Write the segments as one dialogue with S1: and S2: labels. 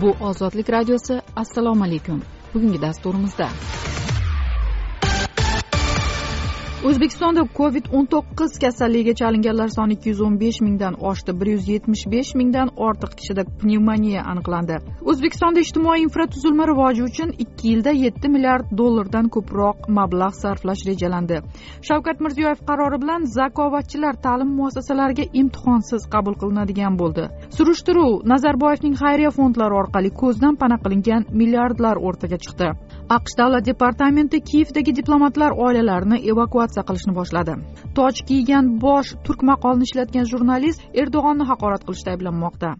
S1: bu ozodlik radiosi assalomu alaykum. Bugungi dasturimizda. O'zbekistonda covid o'n to'qqiz kasalligiga chalinganlar soni ikki yuz o'n besh mingdan oshdi. bir yuz yetmish besh mingdan ortiq kishida pnevmoniya aniqlandi. O'zbekistonda ijtimoiy infratuzilma rivoji uchun ikki yilda yetti milliard dollardan ko'proq mablag' sarflash rejalandi. Shavkat mirziyoyev qarori bilan zakovatchilar ta'lim muassasalariga imtihonsiz qabul qilinadigan bo'ldi. Surishtiruv nazarboyevning xayriya fondlari orqali ko'zdan pana qilingan milliardlar o'rtaga chiqdi. Aqsh davlat departamenti kiyevdagi diplomatlar oilalarini evakuatsiya qilishni boshladi. Toj kiygan bosh turk maqolini ishlatgan jurnalist erdo'g'onni haqorat qilishda ayblanmoqda.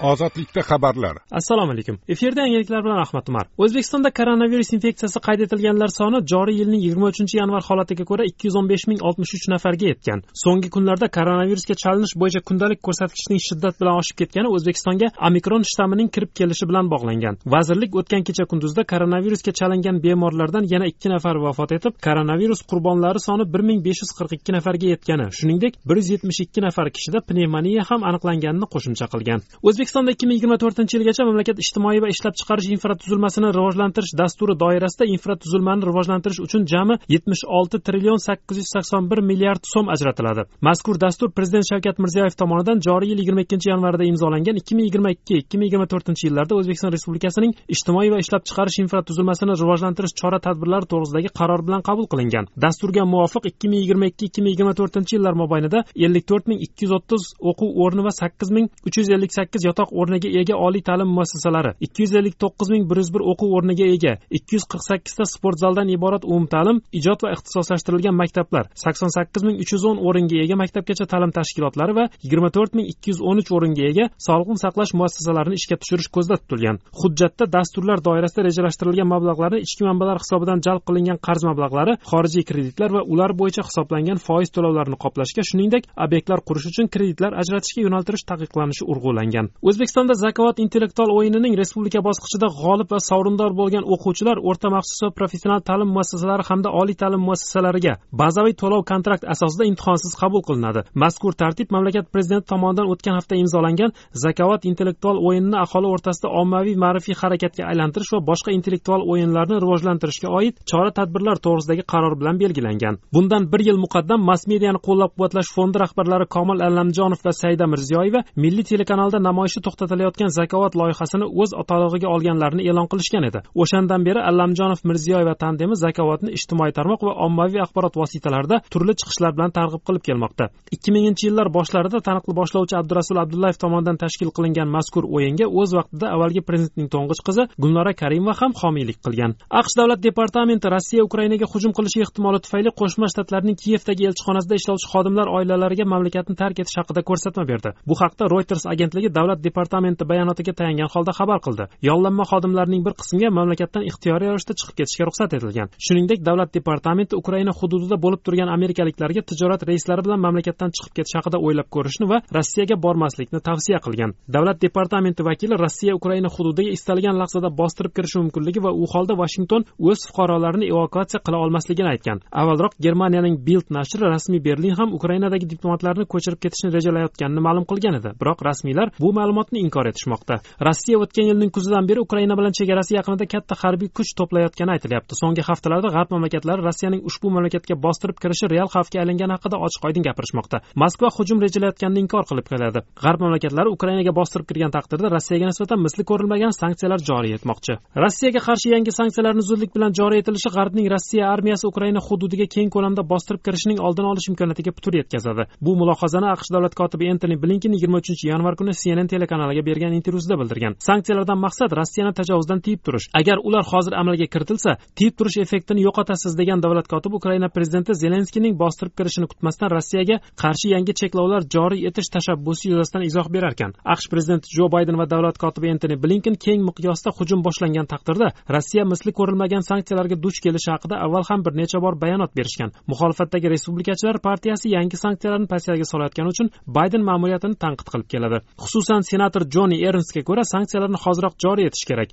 S2: Ozodlikda xabarlar.
S3: Assalomu alaykum. Efirda yangiliklar bilan ahmad umar. O'zbekistonda koronavirus infeksiyasi qayd etilganlar soni joriy yilning yigirma uchinchi yanvar holatiga ko'ra ikki yuz o'n besh ming oltmish uch nafarga yetgan. So'nggi kunlarda koronavirusga chalinish bo'yicha kundalik ko'rsatkichning shiddat bilan oshib ketgani o'zbekistonga omikron shtammining kirib kelishi bilan bog'langan. Vazirlik o'tgan kecha kunduzda koronavirusga chalingan bemorlardan yana ikki nafar vafot etib koronavirus qurbonlari soni bir ming besh yuz qirq ikki nafarga yetgani shuningdek bir yuz yetmish ikki nafar kishida pnevmoniya ham aniqlanganini qo'shimcha qilgan. O'zbek o'zbekistonda ikki ming yigirma to'rtinchi yilgacha mamlakat ijtimoiy va ishlab chiqarish infratuzilmasini rivojlantirish dasturi doirasida infratuzilmani rivojlantirish uchun jami yetmish olti trillion sakkiz yuz sakson bir milliard so'm ajratiladi. Mazkur dastur prezident shavkat mirziyoyev tomonidan joriy yil yigirma ikkinchi yanvarda imzolangan ikki ming yigirma ikki ikki ming yigirma to'rtinchi yillarda o'zbekiston respublikasining ijtimoiy va ishlab chiqarish infratuzilmasini rivojlantirish chora tadbirlari to'g'risidagi qaror bilan qabul qilingan. Dasturga muvofiq ikki ming yigirma ikki ikki ming yigirma to'rtinchi yillar mobaynida ellik to'rt ming ikki yuz o'ttiz o'quv o'rni va sakkiz ming uch yuz ellik sakkiz yotoq o'rniga ega oliy ta'lim muassasalari ikki yuz ellik to'qqiz ming bir yuz bir o'quv o'rniga ega ikki yuz qirq sakkizta sport zaldan iborat umumta'lim ijod va ixtisoslashtirilgan maktablar sakson sakkiz ming uch yuz o'n o'ringa ega maktabgacha ta'lim tashkilotlari va yigirma to'rt ming ikki yuz o'n uch o'ringa ega sog'liqni saqlash muassasalarini ishga tushirish ko'zda tutilgan. Hujjatda dasturlar doirasida rejalashtirilgan mablag'larni ichki manbalar hisobidan jalb qilingan qarz mablag'lari xorijiy kreditlar va ular bo'yicha hisoblangan foiz to'lovlarini qoplashga shuningdek obyektlar qurish uchun kreditlar ajratishga yo'naltirish taqiqlanishi urg'ulangan. O'zbekistonda zakovat intellektual o'yinining respublika bosqichida g'olib va sovrindor bo'lgan o'quvchilar o'rta maxsus va professional ta'lim muassasalari hamda oliy ta'lim muassasalariga bazaviy to'lov kontrakt asosida imtihonsiz qabul qilinadi. Mazkur tartib mamlakat prezidenti tomonidan o'tgan hafta imzolangan zakovat intellektual o'yinini aholi o'rtasida ommaviy ma'rifiy harakatga aylantirish va boshqa intellektual o'yinlarni rivojlantirishga oid chora tadbirlar to'g'risidagi qaror bilan belgilangan. Bundan bir yil muqaddam mass mediani qo'llab quvvatlash fondi rahbarlari komil allamjonov va saida mirziyoyeva milliy telekanalda namoyish namoyishi to'xtatilayotgan zakovat loyihasini o'z otalig'iga olganlarini e'lon qilishgan edi. O'shandan beri allamjonov mirziyoyeva tandemi zakovatni ijtimoiy tarmoq va ommaviy axborot vositalarida turli chiqishlar bilan targ'ib qilib kelmoqda. Ikki minginchi yillar boshlarida taniqli boshlovchi abdurasul abdullayev tomonidan tashkil qilingan mazkur o'yinga o'z vaqtida avvalgi prezidentning to'ng'ich qizi gulnora karimova ham homiylik qilgan. Aqsh davlat departamenti rossiya ukrainaga hujum qilishi ehtimoli tufayli qo'shma shtatlarning kiyevdagi elchixonasida ishlovchi xodimlar oilalariga mamlakatni tark etish haqida ko'rsatma berdi. Bu haqda reuters agentligi davlat departamenti bayonotiga tayangan holda xabar qildi. Yollanma xodimlarning bir qismiga mamlakatdan ixtiyoriy ravishda chiqib ketishga ruxsat etilgan. Shuningdek davlat departamenti ukraina hududida bo'lib turgan amerikaliklarga tijorat reyslari bilan mamlakatdan chiqib ketish haqida o'ylab ko'rishni va rossiyaga bormaslikni tavsiya qilgan. Davlat departamenti vakili rossiya ukraina hududiga istalgan lahzada bostirib kirishi mumkinligi va u holda vashington o'z fuqarolarini evakuatsiya qila olmasligini aytgan. Avvalroq germaniyaning bild nashri rasmiy berlin ham ukrainadagi diplomatlarni ko'chirib ketishni rejalayotganini ma'lum qilgan edi. Biroq rasmiylar bu ma'lumot ma'lumotni inkor etishmoqda. Rossiya o'tgan yilning kuzidan beri ukraina bilan chegarasi yaqinida katta harbiy kuch to'playotgani aytilyapti. So'nggi haftalarda g'arb mamlakatlari rossiyaning ushbu mamlakatga bostirib kirishi real xavfga aylangani haqida ochiq oydin gapirishmoqda. Moskva hujum rejalayotganini inkor qilib keladi. G'arb mamlakatlari ukrainaga bostirib kirgan taqdirda rossiyaga nisbatan misli ko'rilmagan sanksiyalar joriy etmoqchi. Rossiyaga qarshi yangi sanksiyalarni zudlik bilan joriy etilishi g'arbning rossiya armiyasi ukraina hududiga keng ko'lamda bostirib kirishining oldini olish imkoniyatiga putur yetkazadi. Bu mulohazani aqsh davlat kotibi entoni blinkin yigirma uchinchi yanvar kuni cnn telekanaliga bergan intervyusida bildirgan. Sanksiyalardan maqsad rossiyani tajovuzdan tiyib turish. Agar ular hozir amalga kiritilsa tiyib turish effektini yo'qotasiz degan davlat kotibi ukraina prezidenti zelenskiyning bostirib kirishini kutmasdan rossiyaga qarshi yangi cheklovlar joriy etish tashabbusi yuzasidan izoh berarkan. Aqsh prezidenti jo bayden va davlat kotibi entoni blinken keng miqyosda hujum boshlangan taqdirda rossiya misli ko'rilmagan sanksiyalarga duch kelishi haqida avval ham bir necha bor bayonot berishgan. Muxolifatdagi respublikachilar partiyasi yangi sanksiyalarni pasiyaga solayotgani uchun bayden ma'muriyatini tanqid qilib keladi. Xususan senator jonni ernsga ko'ra sanksiyalarni hoziroq joriy etish kerak.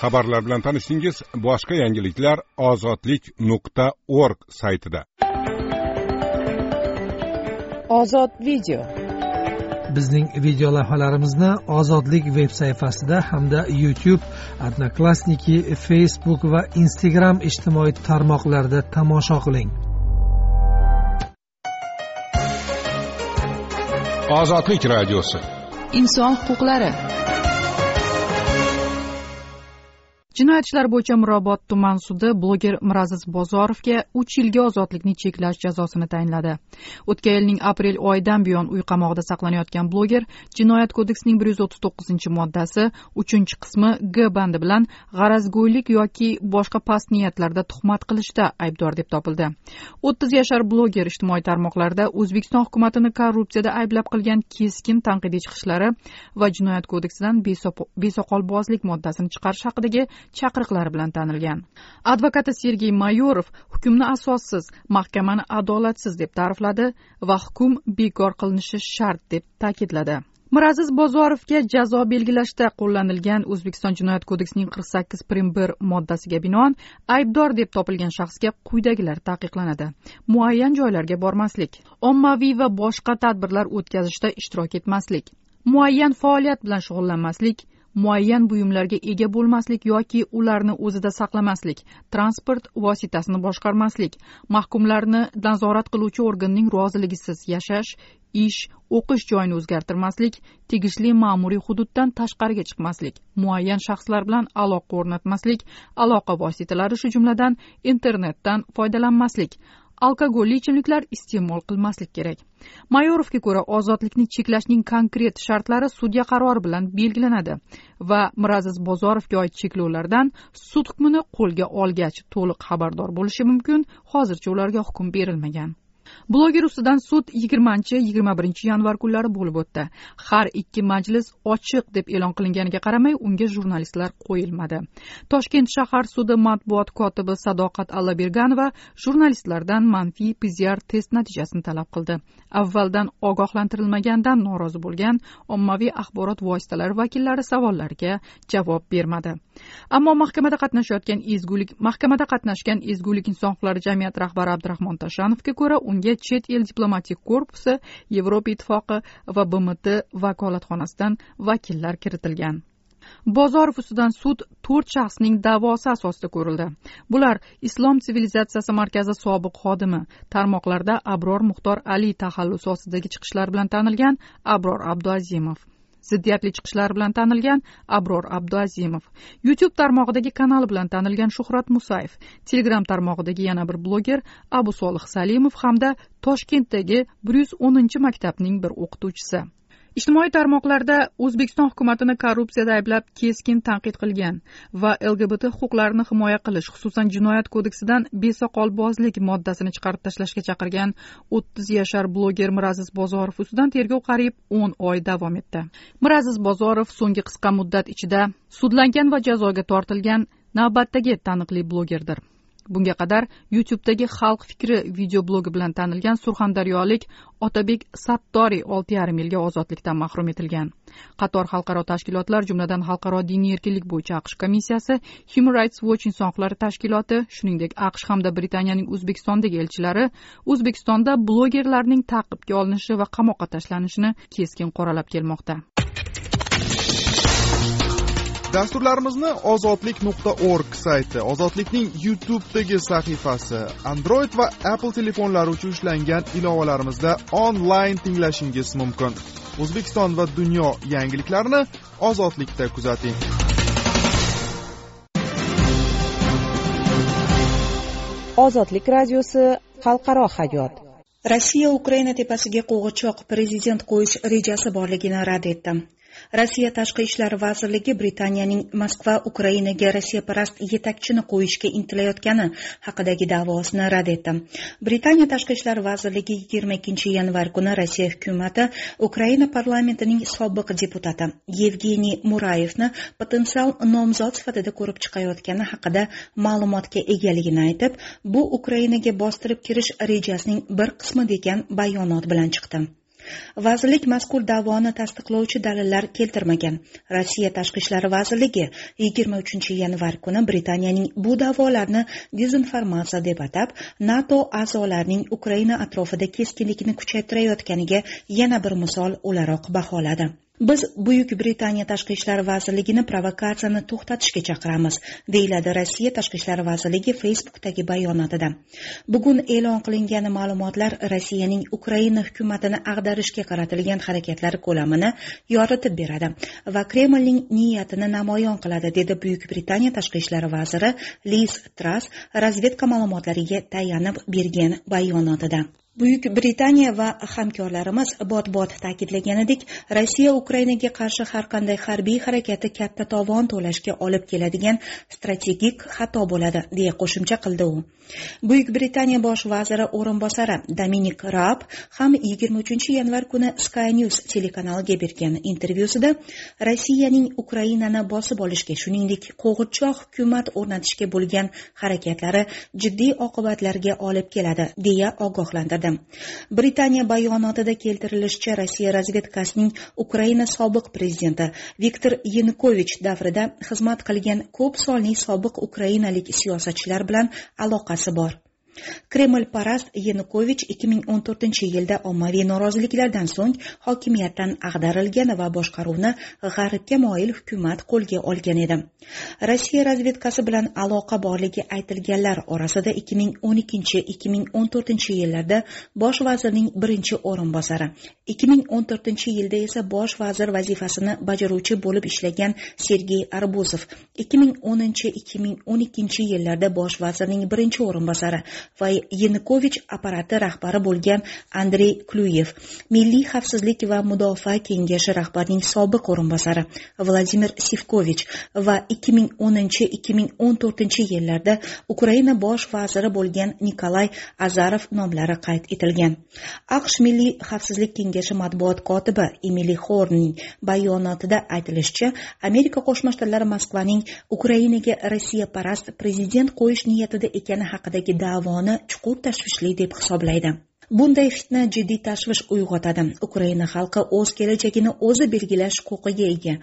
S2: Xabarlar bilan tanishdingiz boshqa yangiliklar ozodlik nuqta org saytida.
S4: Ozod video.
S5: Bizning video lavhalarimizni ozodlik veb sayfasida hamda youtube odnoklassniki facebook va instagram ijtimoiy tarmoqlarida tomosha qiling
S2: ozodlik radiosi
S4: inson huquqlari
S1: jinoyat ishlari bo'yicha mirobod tuman sudi bloger miraziz bozorovga uch yilga ozodlikni cheklash jazosini tayinladi. O'tgan yilning aprel oyidan buyon uy qamog'ida saqlanayotgan bloger jinoyat kodeksining bir yuz o'ttiz to'qqizinchi moddasi uchinchi qismi g bandi bilan g'arazgo'ylik yoki boshqa past niyatlarda tuhmat qilishda aybdor deb topildi. O'ttiz yashar bloger ijtimoiy tarmoqlarda o'zbekiston hukumatini korrupsiyada ayblab qilgan keskin tanqidiy chiqishlari va jinoyat kodeksidan besoqolbozlik moddasini chiqarish haqidagi chaqiriqlari bilan tanilgan. Advokati sergey mayorov hukmni asossiz mahkamani adolatsiz deb ta'rifladi va hukm bekor qilinishi shart deb ta'kidladi. Miraziz bozorovga jazo belgilashda qo'llanilgan o'zbekiston jinoyat kodeksining qirq sakkiz prim bir moddasiga binoan aybdor deb topilgan shaxsga quyidagilar taqiqlanadi. Muayyan joylarga bormaslik ommaviy va boshqa tadbirlar o'tkazishda ishtirok etmaslik muayyan faoliyat bilan shug'ullanmaslik muayyan buyumlarga ega bo'lmaslik yoki ularni o'zida saqlamaslik transport vositasini boshqarmaslik mahkumlarni nazorat qiluvchi organning roziligisiz yashash ish o'qish joyini o'zgartirmaslik tegishli ma'muriy hududdan tashqariga chiqmaslik muayyan shaxslar bilan aloqa o'rnatmaslik aloqa vositalari shu jumladan internetdan foydalanmaslik alkogolli ichimliklar iste'mol qilmaslik kerak. Mayorovga ko'ra ozodlikni cheklashning konkret shartlari sudya qarori bilan belgilanadi va miraziz bozorovga oid cheklovlardan sud hukmini qo'lga olgach to'liq xabardor bo'lishi mumkin. Hozircha ularga hukm berilmagan. Bloger ustidan sud yigirmanchi yigirma birinchi yanvar kunlari bo'lib o'tdi. Har ikki majlis ochiq deb e'lon qilinganiga qaramay unga jurnalistlar qo'yilmadi. Toshkent shahar sudi matbuot kotibi sadoqat allaberganova jurnalistlardan manfiy pcr test natijasini talab qildi. Avvaldan ogohlantirilmagandan norozi bo'lgan ommaviy axborot vositalari vakillari savollariga javob bermadi. Ammo mahkamada qatnashayotgan ezgulik mahkamada qatnashgan ezgulik inson huquqlari jamiyati rahbari abdurahmon tashanovga ko'ra unga chet el diplomatik korpusi yevropa ittifoqi va bmt vakolatxonasidan vakillar kiritilgan. Bozorov ustidan sud to'rt shaxsning da'vosi asosida ko'rildi. Bular islom sivilizatsiyasi markazi sobiq xodimi. Tarmoqlarda abror muxtor ali taxallusi ostidagi chiqishlar bilan tanilgan abror abduazimov. Ziddiyatli chiqishlari bilan tanilgan abror abduazimov. Youtube tarmog'idagi kanali bilan tanilgan shuhrat musayev. Telegram tarmog'idagi yana bir bloger abu solih salimov hamda toshkentdagi bir yuz o'ninchi maktabning bir o'qituvchisi. Ijtimoiy tarmoqlarda o'zbekiston hukumatini korrupsiyada ayblab keskin tanqid qilgan va lgbt huquqlarini himoya qilish xususan jinoyat kodeksidan besoqolbozlik moddasini chiqarib tashlashga chaqirgan o'ttiz yashar bloger miraziz bozorov ustidan tergov qariyb o'n oy davom etdi. Miraziz bozorov so'nggi qisqa muddat ichida sudlangan va jazoga tortilgan navbatdagi taniqli blogerdir. Bunga qadar youtubedagi xalq fikri videoblogi bilan tanilgan surxondaryolik otabek sattoriy olti yarim yilga ozodlikdan mahrum etilgan. Qator xalqaro tashkilotlar jumladan xalqaro diniy erkinlik bo'yicha aqsh komissiyasi human rights watch inson huquqlari tashkiloti shuningdek aqsh hamda britaniyaning o'zbekistondagi elchilari o'zbekistonda blogerlarning ta'qibga olinishi va qamoqqa tashlanishini keskin qoralab kelmoqda.
S6: Dasturlarimizni ozodlik nuqta org sayti ozodlikning youtubedagi sahifasi android va apple telefonlari uchun ishlangan ilovalarimizda onlayn tinglashingiz mumkin. O'zbekiston va dunyo yangiliklarini ozodlikda kuzating.
S4: Ozodlik radiosi xalqaro hayot.
S7: Rossiya ukraina tepasiga qo'g'ichoq prezident qo'yish rejasi borligini rad etdi rossiya tashqi ishlar vazirligi britaniyaning moskva ukrainaga rossiyaparast yetakchini qo'yishga intilayotgani haqidagi da'vosini rad etdi. Britaniya tashqi ishlar vazirligi yigirma ikkinchi yanvar kuni rossiya hukumati ukraina parlamentining sobiq deputati yevgeniy murayevni potensial nomzod sifatida ko'rib chiqayotgani haqida ma'lumotga egaligini aytib bu ukrainaga bostirib kirish rejasining bir qismi degan bayonot bilan chiqdi. Vazirlik mazkur da'voni tasdiqlovchi dalillar keltirmagan. Rossiya tashqi ishlar vazirligi yigirma uchinchi yanvar kuni britaniyaning bu da'volarni dezinformatsiya deb atab nato a'zolarining ukraina atrofida keskinlikni kuchaytirayotganiga yana bir misol o'laroq baholadi. Biz buyuk britaniya tashqi ishlar vazirligini provokatsiyani to'xtatishga chaqiramiz deyiladi rossiya tashqi ishlar vazirligi facebookdagi bayonotida. Bugun e'lon qilingan ma'lumotlar rossiyaning ukraina hukumatini ag'darishga qaratilgan harakatlari ko'lamini yoritib beradi va kremlning niyatini namoyon qiladi dedi buyuk britaniya tashqi ishlar vaziri liz tras razvedka ma'lumotlariga tayanib bergan bayonotida. Buyuk britaniya va hamkorlarimiz bot bot ta'kidlaganidek rossiya ukrainaga qarshi har qanday harbiy harakati katta tovon to'lashga olib keladigan strategik xato bo'ladi deya qo'shimcha qildi u. Buyuk britaniya bosh vaziri o'rinbosari dominik raab ham yigirma uchinchi yanvar kuni sky news telekanaliga bergan intervyusida rossiyaning ukrainani bosib olishga shuningdek qo'g'irchoq hukumat o'rnatishga bo'lgan harakatlari jiddiy oqibatlarga olib keladi deya ogohlantirdi. Britaniya bayonotida keltirilishicha rossiya razvedkasining ukraina sobiq prezidenti viktor yanukovich davrida xizmat qilgan ko'p sonli sobiq ukrainalik siyosatchilar bilan aloqasi bor. Kreml parast yanukovich 2014 yilda ommaviy noroziliklardan so'ng hokimiyatdan ag'darilgan va boshqaruvni g'arbga moyil hukumat qo'lga olgan edi. Rossiya razvedkasi bilan aloqa borligi aytilganlar orasida 2012-2014 yillarda bosh vazirning birinchi o'rinbosari 2014 yilda esa bosh vazir vazifasini bajaruvchi bo'lib ishlagan sergey arbuzov 2010-2012 yillarda bosh vazirning birinchi o'rinbosari va yanukovich apparati rahbari bo'lgan andrey kluyev milliy xavfsizlik va mudofaa kengashi rahbarining sobiq o'rinbosari vladimir sivkovich va 2010-2014 yillarda ukraina bosh vaziri bo'lgan nikolay azarov nomlari qayd etilgan. Aqsh milliy xavfsizlik kengashi matbuot kotibi emili hornning bayonotida aytilishicha amerika qo'shma shtatlari moskvaning ukrainaga rossiya parast prezident qo'yish niyatida ekani haqidagi da'vo da'voni chuqur tashvishli deb hisoblaydi. Bunday fitna jiddiy tashvish uyg'otadi. Ukraina xalqi o'z kelajagini o'zi belgilash huquqiga ega.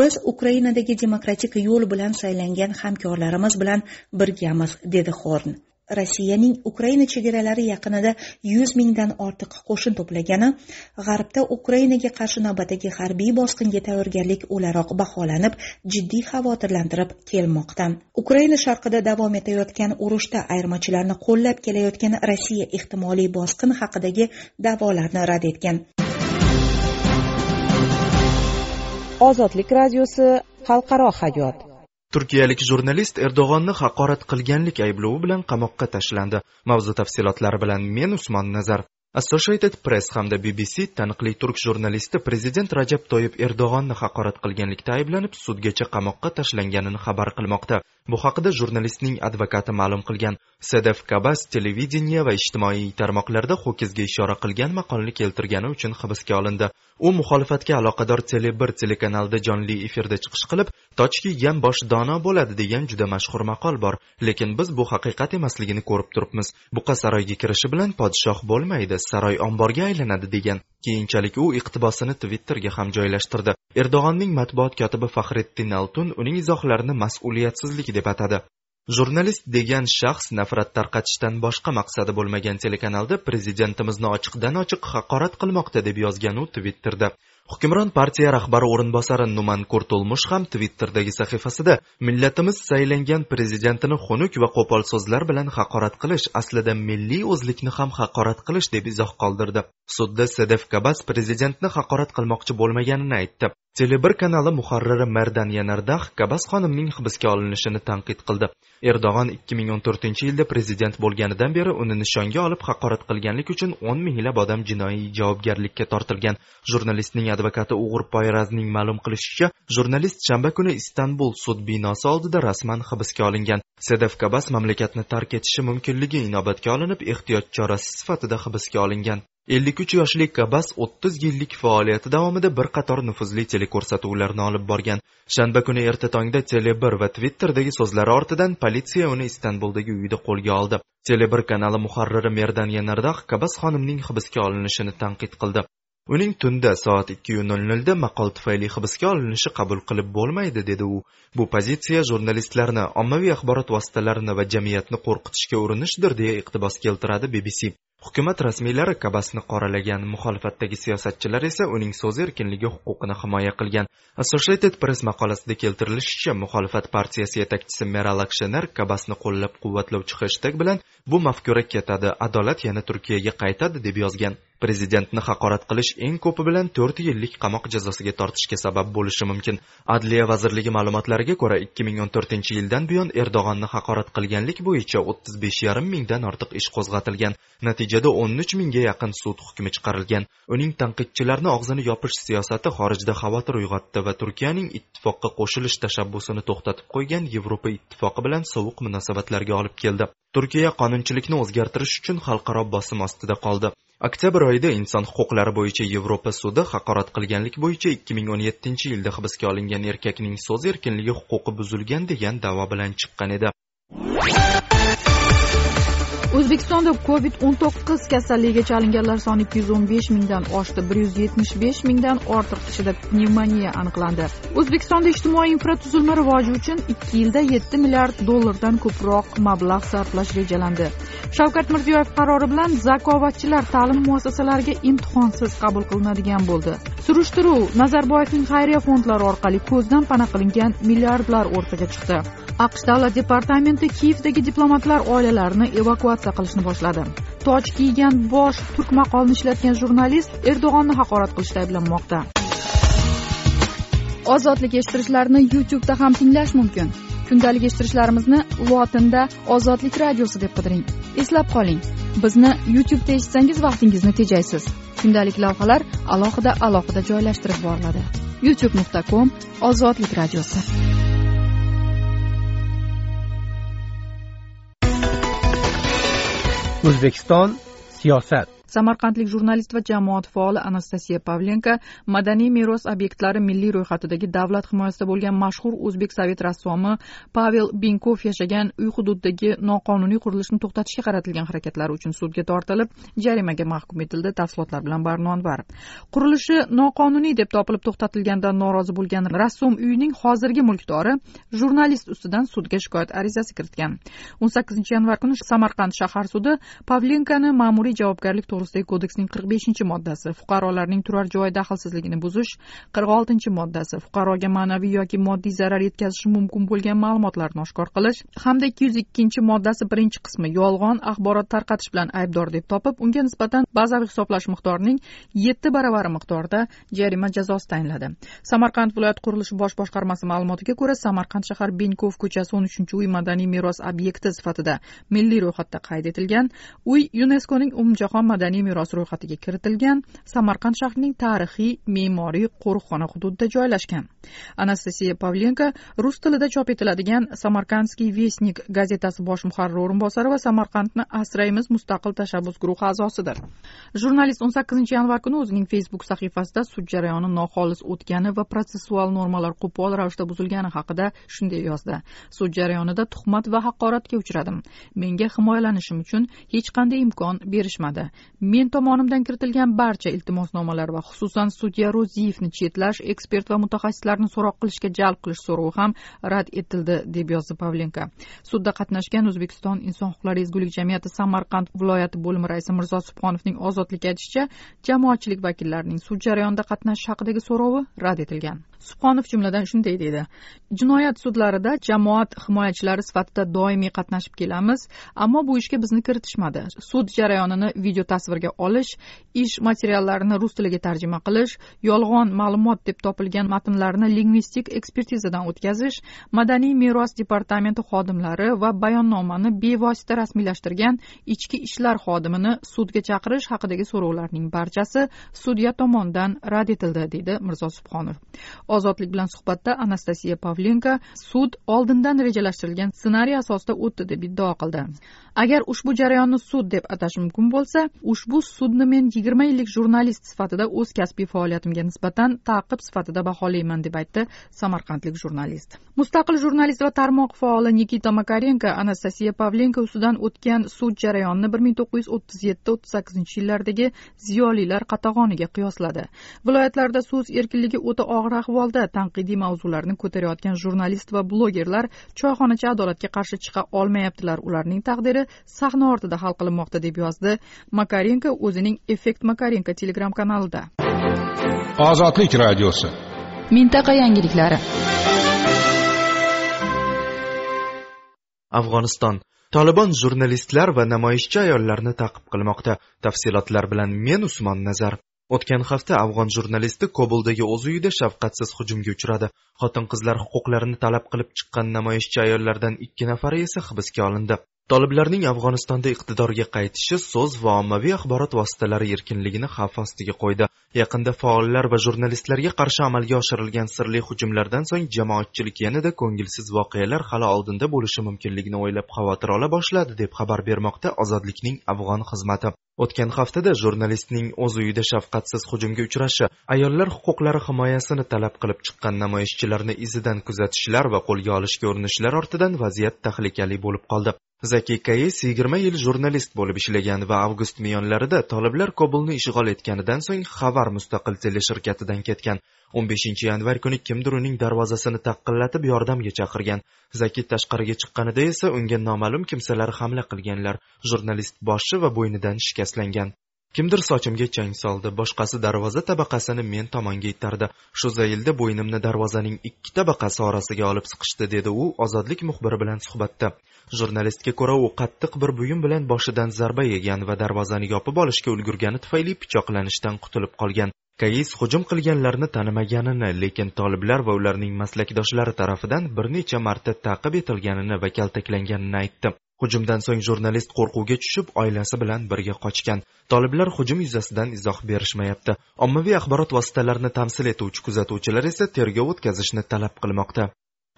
S7: Biz ukrainadagi demokratik yo'l bilan saylangan hamkorlarimiz bilan birgamiz dedi xorn. Rossiyaning ukraina chegaralari yaqinida yuz mingdan ortiq qo'shin to'plagani g'arbda ukrainaga qarshi navbatdagi harbiy bosqinga tayyorgarlik o'laroq baholanib jiddiy xavotirlantirib kelmoqda. Ukraina sharqida davom etayotgan urushda ayirmachilarni qo'llab kelayotgan rossiya ehtimoliy bosqin haqidagi da'volarni rad etgan.
S4: Ozodlik radiosi xalqaro hayot.
S8: Turkiyalik jurnalist erdo'g'onni haqorat qilganlik ayblovi bilan qamoqqa tashlandi. Mavzu tafsilotlari bilan men usmon nazar. Associated press hamda bbc taniqli turk jurnalisti prezident rajab toyib erdo'g'onni haqorat qilganlikda ayblanib sudgacha qamoqqa tashlanganini xabar qilmoqda. Bu haqida jurnalistning advokati ma'lum qilgan. Sedef kabas televideniye va ijtimoiy tarmoqlarda ho'kizga ishora qilgan maqolni keltirgani uchun hibsga olindi. U muxolifatga aloqador tele bir telekanalda jonli efirda chiqish qilib toch kiygan bosh dono bo'ladi degan juda mashhur maqol bor. Lekin biz bu haqiqat emasligini ko'rib turibmiz. Buqa saroyga kirishi bilan podshoh bo'lmaydi saroy omborga aylanadi degan keyinchalik u iqtibosini twitterga ham joylashtirdi. Erdo'g'onning matbuot kotibi faxriddin altun uning izohlarini mas'uliyatsizlik deb atadi. Jurnalist degan shaxs nafrat tarqatishdan boshqa maqsadi bo'lmagan telekanalda prezidentimizni ochiqdan ochiq haqorat qilmoqda deb yozgan u twitterda. Hukmron partiya rahbari o'rinbosari numan kurtulmush ham twitterdagi sahifasida millatimiz saylangan prezidentini xunuk va qo'pol so'zlar bilan haqorat qilish aslida milliy o'zlikni ham haqorat qilish deb izoh qoldirdi. Sudda sedef kabas prezidentni haqorat qilmoqchi bo'lmaganini aytdi. Telebir kanali muharriri mardan yanardax kabas xonimning hibsga olinishini tanqid qildi erdo'g'on 2014 yilda prezident bo'lganidan beri uni nishonga olib haqorat qilganlik uchun 10 minglab odam jinoiy javobgarlikka tortilgan jurnalistning advokati ug'ur poyrazning ma'lum qilishicha jurnalist shanba kuni istanbul sud binosi oldida rasman hibsga olingan sedef kabas mamlakatni tark etishi mumkinligi inobatga olinib ehtiyot chorasi sifatida hibsga olingan 53 yoshli kabas 30 yillik faoliyati davomida bir qator nufuzli teleko'rsatuvlarni olib borgan. Shanba kuni erta tongda tele 1 va twitterdagi so'zlari ortidan politsiya uni istanbuldagi uyida qo'lga oldi. Tele 1 kanali muharriri merdan yanardax kabas xonimning hibsga olinishini tanqid qildi. Uning tunda soat ikki nol nolda maqol tufayli hibsga olinishi qabul qilib bo'lmaydi dedi u. Bu pozitsiya jurnalistlarni ommaviy axborot vositalarini va jamiyatni qo'rqitishga urinishdir deya iqtibos keltiradi bbc hukumat rasmiylari kabasni qoralagan muxolifatdagi siyosatchilar esa uning so'z erkinligi huquqini himoya qilgan. Associated press maqolasida keltirilishicha muxolifat partiyasi yetakchisi meral akshener kabasni qo'llab quvvatlovchi hashtag bilan bu mafkura ketadi adolat yana turkiyaga qaytadi deb yozgan. Prezidentni haqorat qilish eng ko'pi bilan to'rt yillik qamoq jazosiga tortishga sabab bo'lishi mumkin. Adliya vazirligi ma'lumotlariga ko'ra ikki ming o'n to'rtinchi yildan buyon erdo'g'onni haqorat qilganlik bo'yicha o'ttiz besh yarim mingdan ortiq ish qo'zg'atilgan. Natijada o'n uch mingga yaqin sud hukmi chiqarilgan. Uning tanqidchilarni og'zini yopish siyosati xorijda xavotir uyg'otdi va turkiyaning ittifoqqa qo'shilish tashabbusini to'xtatib qo'ygan yevropa ittifoqi bilan sovuq munosabatlarga olib keldi. Turkiya qonunchilikni o'zgartirish uchun xalqaro bosim ostida qoldi. Oktyabr oyida inson huquqlari bo'yicha yevropa sudi haqorat qilganlik bo'yicha 2017 yilda hibsga olingan erkakning so'z erkinligi huquqi buzilgan degan da'vo bilan chiqqan edi.
S1: O'zbekistonda covid 19 kasalligiga chalinganlar soni 215 mingdan oshdi. 175 mingdan ortiq kishida pnevmoniya aniqlandi. O'zbekistonda ijtimoiy infratuzilma rivoji uchun 2 yilda 7 milliard dollardan ko'proq mablag' sarflash rejalandi. Shavkat mirziyoyev qarori bilan zakovat,chilar ta'lim muassasalariga imtihonsiz qabul qilinadigan bo'ldi. Surishtiruv nazarboyevning xayriya fondlari orqali ko'zdan pana qilingan milliardlar o'rtaga chiqdi. Aqsh davlat departamenti kiyevdagi diplomatlar oilalarini evakuatsiya qilishni boshladi. Toj kiygan bosh turk maqolini ishlatgan jurnalist erdo'g'onni haqorat qilishda ayblanmoqda. Ozodlik eshittirishlarini youtubeda ham tinglash mumkin. Kundalik eshittirishlarimizni lotinda ozodlik radiosi deb qidiring. Eslab qoling. Bizni youtubeda eshitsangiz vaqtingizni tejaysiz. Kundalik lavhalar alohida alohida joylashtirib boriladi. Youtube nuqta com ozodlik radiosi.
S5: O'zbekiston siyosat.
S1: Samarqandlik jurnalist va jamoat faoli anastasiya pavlenko madaniy meros obyektlari milliy ro'yxatidagi davlat himoyasida bo'lgan mashhur o'zbek sovet rassomi pavel binkov yashagan uy hududidagi noqonuniy qurilishni to'xtatishga qaratilgan harakatlari uchun sudga tortilib jarimaga mahkum etildi tafsilotlar bilan barno anvar qurilishi noqonuniy deb topilib to'xtatilganidan norozi bo'lgan rassom uyining hozirgi mulkdori jurnalist ustidan sudga shikoyat arizasi kiritgan. O'n sakkizinchi yanvar kuni samarqand shahar sudi pavlenkoni ma'muriy javobgarlik to'g'risidagi kodeksning qirq beshinchi moddasi fuqarolarning turar joy daxlsizligini buzish qirq oltinchi moddasi fuqaroga ma'naviy yoki moddiy zarar yetkazishi mumkin bo'lgan ma'lumotlarni oshkor qilish hamda ikki yuz ikkinchi moddasi birinchi qismi yolg'on axborot tarqatish bilan aybdor deb topib unga nisbatan bazaviy hisoblash miqdorining yetti baravari miqdorida jarima jazosi tayinladi. Samarqand viloyat qurilish bosh boshqarmasi ma'lumotiga ko'ra samarqand shahar benkov ko'chasi o'n uchinchi uy madaniy meros obyekti sifatida milliy ro'yxatda qayd etilgan uy yuneskoning umumjahon madaniy madaniy meros ro'yxatiga kiritilgan samarqand shahrining tarixiy me'moriy qo'riqxona hududida joylashgan. Anastasiya pavlenko rus tilida chop etiladigan samarkandskiy vestnik gazetasi bosh muharriri o'rinbosari va samarqandni asraymiz mustaqil tashabbus guruhi a'zosidir. Jurnalist o'n sakkizinchi yanvar kuni o'zining facebook sahifasida sud jarayoni noxolis o'tgani va protsessual normalar qo'pol ravishda buzilgani haqida shunday yozdi. Sud jarayonida tuhmat va haqoratga uchradim. Menga himoyalanishim uchun hech qanday imkon berishmadi. Men tomonimdan kiritilgan barcha iltimosnomalar va xususan sudya ro'ziyevni chetlash ekspert va mutaxassislarni so'roq qilishga jalb qilish so'rovi ham rad etildi deb yozdi pavlenko. Sudda qatnashgan o'zbekiston inson huquqlari ezgulik jamiyati samarqand viloyati bo'limi raisi mirzo subhonovning ozodlik aytishicha jamoatchilik vakillarining sud jarayonida qatnashish haqidagi so'rovi rad etilgan. Subhonov jumladan shunday deydi. Jinoyat sudlarida jamoat himoyachilari sifatida doimiy qatnashib kelamiz ammo bu ishga bizni kiritishmadi. Sud jarayonini video tasvirga olish ish materiallarini rus tiliga tarjima qilish yolg'on ma'lumot deb topilgan matnlarni lingvistik ekspertizadan o'tkazish madaniy meros departamenti xodimlari va bayonnomani bevosita rasmiylashtirgan ichki ishlar xodimini sudga chaqirish haqidagi so'rovlarning barchasi sudya tomonidan rad etildi deydi mirzo subhonov. Ozodlik bilan suhbatda anastasiya pavlenko sud oldindan rejalashtirilgan ssenariy asosida o'tdi deb iddao qildi. Agar ushbu jarayonni sud deb atash mumkin bo'lsa ushbu sudni men yigirma yillik jurnalist sifatida o'z kasbiy faoliyatimga nisbatan taqib sifatida baholayman deb aytdi samarqandlik jurnalist. Mustaqil jurnalist va tarmoq faoli nikita makarenko anastasiya pavlenko ustidan o'tgan sud jarayonini bir ming to'qqiz yuz o'ttiz yetti o'ttiz sakkizinchi yillardagi ziyolilar qatag'oniga qiyosladi. Viloyatlarda so'z erkinligi o'ta og'ir ahvolda tanqidiy mavzularni ko'tarayotgan jurnalist va blogerlar choyxonachi adolatga qarshi chiqa olmayaptilar. Ularning taqdiri sahna ortida hal qilinmoqda deb yozdi makarenko o'zining effekt makarenko telegram kanalida.
S2: Ozodlik radiosi.
S1: Mintaqa yangiliklari.
S8: Afg'oniston. Tolibon jurnalistlar va namoyishchi ayollarni ta'qib qilmoqda. Tafsilotlar bilan men usmon nazar o'tgan hafta afg'on jurnalisti kobuldagi o'z uyida shafqatsiz hujumga uchradi. Xotin qizlar huquqlarini talab qilib chiqqan namoyishchi ayollardan ikki nafari esa hibsga olindi. Toliblarning afg'onistonda iqtidorga qaytishi so'z va ommaviy axborot vositalari erkinligini xavf ostiga qo'ydi. Yaqinda faollar va jurnalistlarga qarshi amalga oshirilgan sirli hujumlardan so'ng jamoatchilik yanada ko'ngilsiz voqealar hali oldinda bo'lishi mumkinligini o'ylab xavotir ola boshladi deb xabar bermoqda ozodlikning afg'on xizmati. O'tgan haftada jurnalistning o'z uyida shafqatsiz hujumga uchrashi ayollar huquqlari himoyasini talab qilib chiqqan namoyishchilarni izidan kuzatishlar va qo'lga olishga urinishlar ortidan vaziyat tahlikali bo'lib qoldi. Zaki kayes yigirma yil jurnalist bo'lib ishlagan va avgust miyonlarida toliblar kobulni ishg'ol etganidan so'ng xabar mustaqil teleshirkatidan ketgan. 15 yanvar kuni kimdir uning darvozasini taqillatib yordamga chaqirgan. Zakit tashqariga chiqqanida esa unga noma'lum kimsalar hamla qilganlar. Jurnalist boshi va bo'ynidan shikastlangan. Kimdir sochimga chang soldi boshqasi darvoza tabaqasini men tomonga itardi shu zaylda bo'ynimni darvozaning ikki tabaqasi orasiga olib siqishdi dedi u ozodlik muxbiri bilan suhbatda. Jurnalistga ko'ra u qattiq bir buyum bilan boshidan zarba yegan va darvozani yopib olishga ulgurgani tufayli pichoqlanishdan qutulib qolgan. Kais hujum qilganlarni tanimaganini lekin toliblar va ularning maslakdoshlari tarafidan bir necha marta ta'qib etilganini va kaltaklanganini aytdi. Hujumdan so'ng jurnalist qo'rquvga tushib oilasi bilan birga qochgan. Toliblar hujum yuzasidan izoh berishmayapti. Ommaviy axborot vositalarini tamsil etuvchi kuzatuvchilar esa tergov o'tkazishni talab qilmoqda.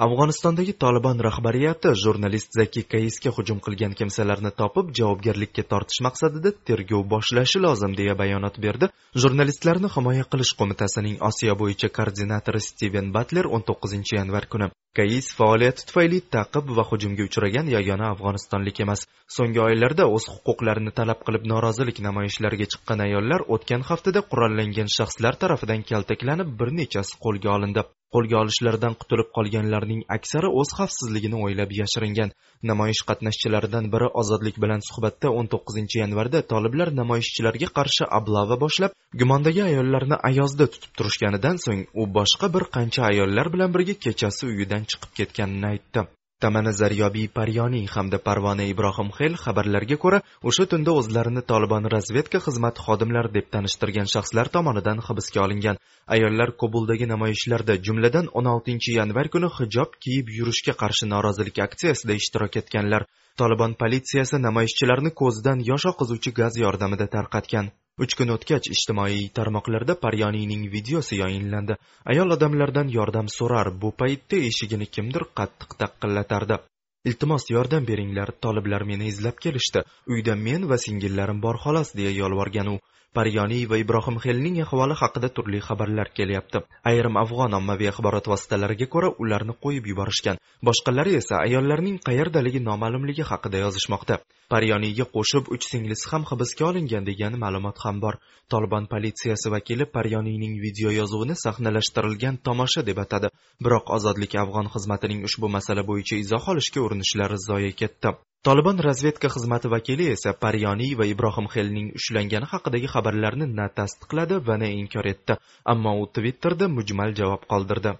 S8: Afg'onistondagi tolibon rahbariyati jurnalist zaki kaisga hujum qilgan kimsalarni topib javobgarlikka tortish maqsadida tergov boshlashi lozim deya bayonot berdi. Jurnalistlarni himoya qilish qo'mitasining osiyo bo'yicha koordinatori stiven batler 19 yanvar kuni. Kais faoliyati tufayli ta'qib va hujumga uchragan yagona afg'onistonlik emas. So'nggi oylarda o'z huquqlarini talab qilib norozilik namoyishlariga chiqqan ayollar o'tgan haftada qurollangan shaxslar tarafidan kaltaklanib bir nechasi qo'lga olindi. Qo'lga olishlardan qutulib qolganlarning aksari o'z xavfsizligini o'ylab yashiringan. Namoyish qatnashchilaridan biri ozodlik bilan suhbatda 19 yanvarda toliblar namoyishchilarga qarshi ablava boshlab gumondagi ayollarni ayozda tutib turishganidan so'ng u boshqa bir qancha ayollar bilan birga kechasi uyidan chiqib ketganini aytdi. Tamana zaryobiy paryoniy hamda parvona ibrohimxel xabarlarga ko'ra o'sha tunda o'zlarini tolibon razvedka xizmati xodimlari deb tanishtirgan shaxslar tomonidan hibsga olingan. Ayollar kobuldagi namoyishlarda jumladan 16 yanvar kuni hijob kiyib yurishga qarshi norozilik aksiyasida ishtirok etganlar. Tolibon politsiyasi namoyishchilarni ko'zidan yosh oqizuvchi gaz yordamida tarqatgan. Uch kun o'tgach ijtimoiy tarmoqlarda paryoniyning videosi yoyinlandi ayol odamlardan yordam so'rar bu paytda eshigini kimdir qattiq taqqillatardi iltimos yordam beringlar toliblar meni izlab kelishdi. Uyda men va singillarim bor xolos deya yolvorgan u. paryoniy va ibrohim xelning ahvoli haqida turli xabarlar kelyapti. Ayrim afg'on ommaviy axborot vositalariga ko'ra ularni qo'yib yuborishgan. Boshqalari esa ayollarning qayerdaligi noma'lumligi haqida yozishmoqda. Paryoniyga qo'shib uch singlisi ham hibsga olingan degan ma'lumot ham bor. Taliban politsiyasi vakili paryoniyning video yozuvini sahnalashtirilgan tomosha deb atadi. Biroq ozodlik afg'on xizmatining ushbu masala bo'yicha izoh olishga urinishlari zoye ketdi. Tolibon razvedka xizmati vakili esa paryoniy va ibrohim xelning ushlangani haqidagi xabarlarni na tasdiqladi va na inkor etdi ammo u twitterda mujmal javob qoldirdi.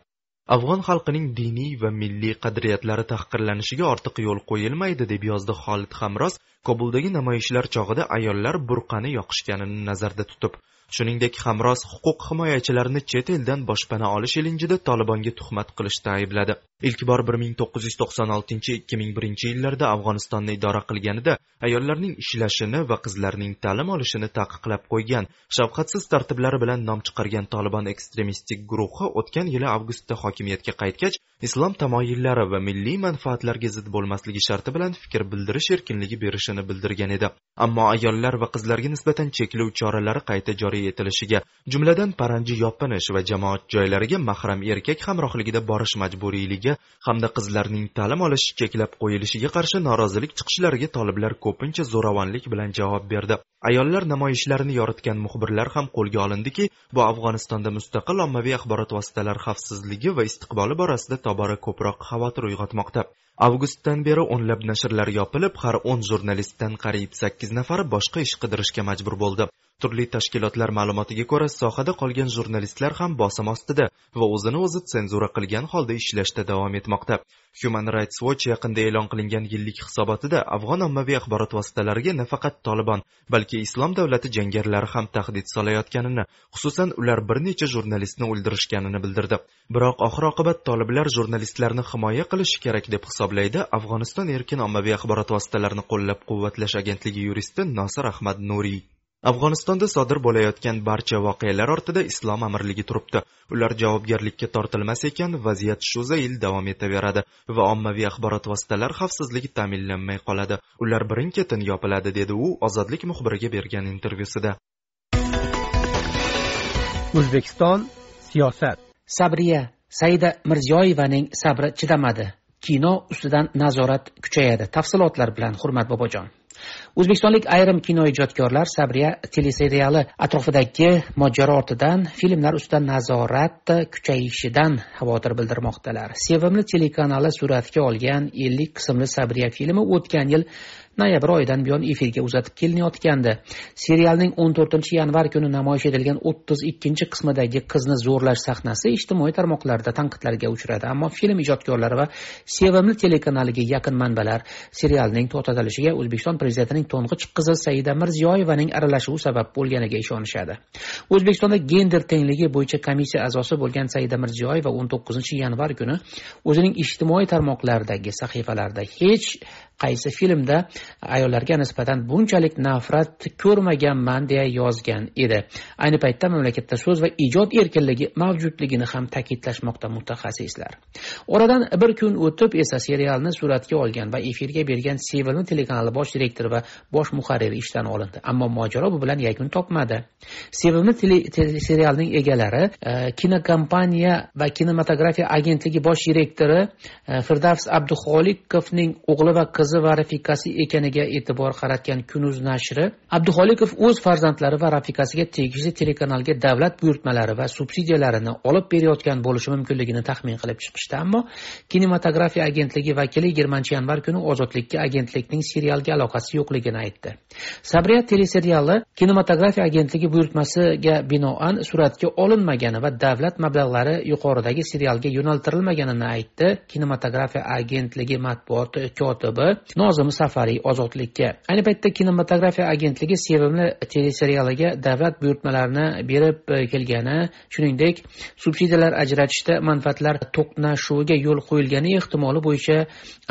S8: Afg'on xalqining diniy va milliy qadriyatlari tahqirlanishiga ortiq yo'l qo'yilmaydi deb yozdi xolid hamroz kobuldagi namoyishlar chog'ida ayollar burqani yoqishganini nazarda tutib shuningdek hamroz huquq himoyachilarini chet eldan boshpana olish ilinjida tolibonga tuhmat qilishda aybladi. Ilk bor bir ming to'qqiz yuz to'qson oltinchi ikki ming birinchi yillarda afg'onistonni idora qilganida ayollarning ishlashini va qizlarning ta'lim olishini taqiqlab qo'ygan shafqatsiz tartiblari bilan nom chiqargan tolibon ekstremistik guruhi o'tgan yili avgustda hokimiyatga qaytgach islom tamoyillari va milliy manfaatlarga zid bo'lmasligi sharti bilan fikr bildirish erkinligi berishini bildirgan edi. Ammo ayollar va qizlarga nisbatan cheklov choralari qayta joriy etilishiga jumladan paranji yopinish va jamoat joylariga mahram erkak hamrohligida borish majburiyligi hamda qizlarning ta'lim olishi cheklab qo'yilishiga qarshi norozilik chiqishlariga toliblar ko'pincha zo'ravonlik bilan javob berdi. Ayollar namoyishlarini yoritgan muxbirlar ham qo'lga olindiki bu afg'onistonda mustaqil ommaviy axborot vositalari xavfsizligi va istiqboli borasida tobora ko'proq xavotir uyg'otmoqda. Avgustdan beri o'nlab nashrlar yopilib har o'n jurnalistdan qariyb sakkiz nafari boshqa ish qidirishga majbur bo'ldi. Turli tashkilotlar ma'lumotiga ko'ra sohada qolgan jurnalistlar ham bosim ostida va o'zini o'zi senzura qilgan holda ishlashda davom etmoqda. Human rights watch yaqinda e'lon qilingan yillik hisobotida afg'on ommaviy axborot vositalariga nafaqat tolibon balki islom davlati jangarilari ham tahdid solayotganini xususan ular bir necha jurnalistni o'ldirishganini bildirdi. Biroq oxir oqibat toliblar jurnalistlarni himoya qilishi kerak deb hisoblaydi afg'oniston erkin ommaviy axborot vositalarini qo'llab quvvatlash agentligi yuristi nosir ahmad nuriy. Afg'onistonda sodir bo'layotgan barcha voqealar ortida islom amirligi turibdi. Ular javobgarlikka tortilmas ekan vaziyat shu zayil davom etaveradi va ommaviy axborot vositalari xavfsizligi ta'minlanmay qoladi. Ular birin ketin yopiladi dedi u ozodlik muxbiriga bergan intervyusida.
S5: O'zbekiston siyosat.
S9: Sabriya. Saida mirziyoyevaning sabri chidamadi. Kino ustidan nazorat kuchayadi. Tafsilotlar bilan hurmat bobojon o'zbekistonlik ayrim kinoijodkorlar sabriya teleseriali atrofidagi mojaro ortidan filmlar ustidan nazorat kuchayishidan xavotir bildirmoqdalar. Sevimli telekanali suratga olgan ellik qismli sabriya filmi o'tgan yil noyabr oyidan buyon efirga uzatib kelinayotgandi. Serialning o'n to'rtinchi yanvar kuni namoyish etilgan o'ttiz ikkinchi qismidagi qizni zo'rlash sahnasi ijtimoiy tarmoqlarda tanqidlarga uchradi. Ammo film ijodkorlari va sevimli telekanaliga yaqin manbalar serialning to'xtatilishiga o'zbekiston prezidentining to'ng'ich qizi saida mirziyoyevaning aralashuvi sabab bo'lganiga ishonishadi. O'zbekistonda gender tengligi bo'yicha komissiya a'zosi bo'lgan saida mirziyoyeva o'n to'qqizinchi yanvar kuni o'zining ijtimoiy tarmoqlardagi sahifalarida hech qaysi filmda ayollarga nisbatan bunchalik nafrat ko'rmaganman deya yozgan edi. Ayni paytda mamlakatda so'z va ijod erkinligi mavjudligini ham ta'kidlashmoqda mutaxassislar. Oradan bir kun o'tib esa serialni suratga olgan va efirga bergan sevimli telekanali bosh direktori va bosh muharriri ishdan olindi. Ammo mojaro bu bilan yakun topmadi. Sevimli serialning egalari e, kinokompaniya va kinematografiya agentligi bosh direktori e, firdavs abduxolikovning o'g'li va qizi va rafiqasi ekaniga e'tibor qaratgan kunuz nashri abduxolikov o'z farzandlari va rafiqasiga tegishli telekanalga davlat buyurtmalari va subsidiyalarini olib berayotgan bo'lishi mumkinligini taxmin qilib chiqishdi. Ammo kinematografiya agentligi vakili yigirmanchi yanvar kuni ozodlikka agentlikning serialga aloqasi yo'qligini aytdi. Sabriya teleseriali kinematografiya agentligi buyurtmasiga binoan suratga olinmagani va davlat mablag'lari yuqoridagi serialga yo'naltirilmaganini aytdi. Kinematografiya agentligi matbuot kotibi nozim safariy ozodlikka. Ayni paytda kinematografiya agentligi sevimli teleserialiga davlat buyurtmalarini berib e, kelgani shuningdek subsidiyalar ajratishda manfaatlar to'qnashuviga yo'l qo'yilgani ehtimoli bo'yicha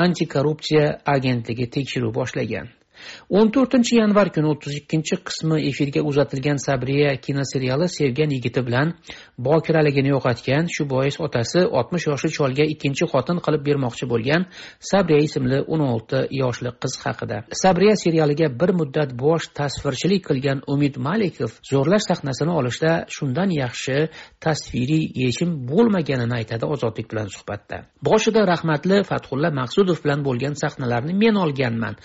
S9: antikorrupsiya agentligi tekshiruv boshlagan. O'n to'rtinchi yanvar kuni o'ttiz ikkinchi qismi efirga uzatilgan sabriya kinoseriali sevgan yigiti bilan bokiraligini yo'qotgan shu bois otasi oltmish yoshli cholga ikkinchi xotin qilib bermoqchi bo'lgan sabriya ismli o'n olti yoshli qiz haqida. Sabriya serialiga bir muddat bosh tasvirchilik qilgan umid malikov zo'rlash sahnasini olishda shundan yaxshi tasviriy yechim bo'lmaganini aytadi ozodlik bilan suhbatda. Boshida rahmatli fathulla maqsudov bilan bo'lgan sahnalarni men olganman.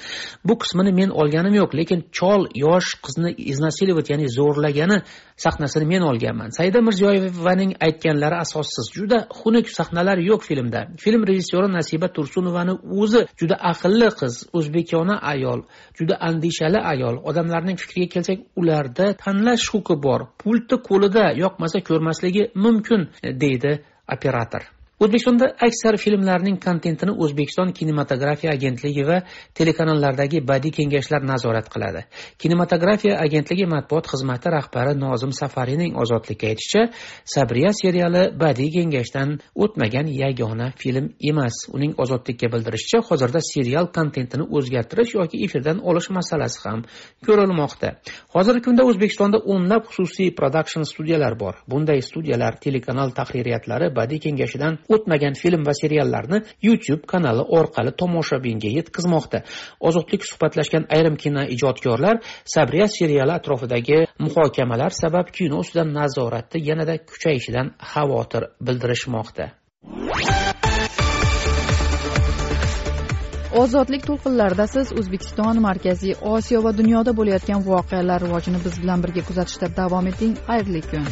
S9: Bu qismini sahnasini men olganim yo'q lekin chol yosh qizni iznasilovать ya'ni zo'rlagani sahnasini men olganman. Saida mirziyoyevaning aytganlari asossiz. Juda xunuk sahnalar yo'q filmda. Film rejissyori nasiba tursunovani o'zi juda aqlli qiz o'zbekona ayol juda andishali ayol. Odamlarning fikriga kelsak ularda tanlash huquqi bor. Pultni qo'lida yoqmasa ko'rmasligi mumkin deydi operator. O'zbekistonda aksar filmlarning kontentini o'zbekiston kinematografiya agentligi va telekanallardagi badiiy kengashlar nazorat qiladi. Kinematografiya agentligi matbuot xizmati rahbari nozim safarining ozodlikka aytishicha sabriya seriali badiiy kengashdan o'tmagan yagona film emas. Uning ozodlikka bildirishicha hozirda serial kontentini o'zgartirish yoki efirdan olish masalasi ham ko'rilmoqda. Hozirgi kunda o'zbekistonda o'nlab xususiy prodakshn studiyalar bor. Bunday studiyalar telekanal tahririyatlari badiiy kengashidan o'tmagan film va seriallarni youtube kanali orqali tomoshabinga yetkazmoqda. Ozodlik suhbatlashgan ayrim kinoijodkorlar sabriya seriali atrofidagi muhokamalar sabab kino ustidan nazoratni yanada kuchayishidan xavotir bildirishmoqda.
S1: Ozodlik to'lqinlarida siz o'zbekiston markaziy osiyo va dunyoda bo'layotgan voqealar rivojini biz bilan birga kuzatishda davom eting. Xayrli kun.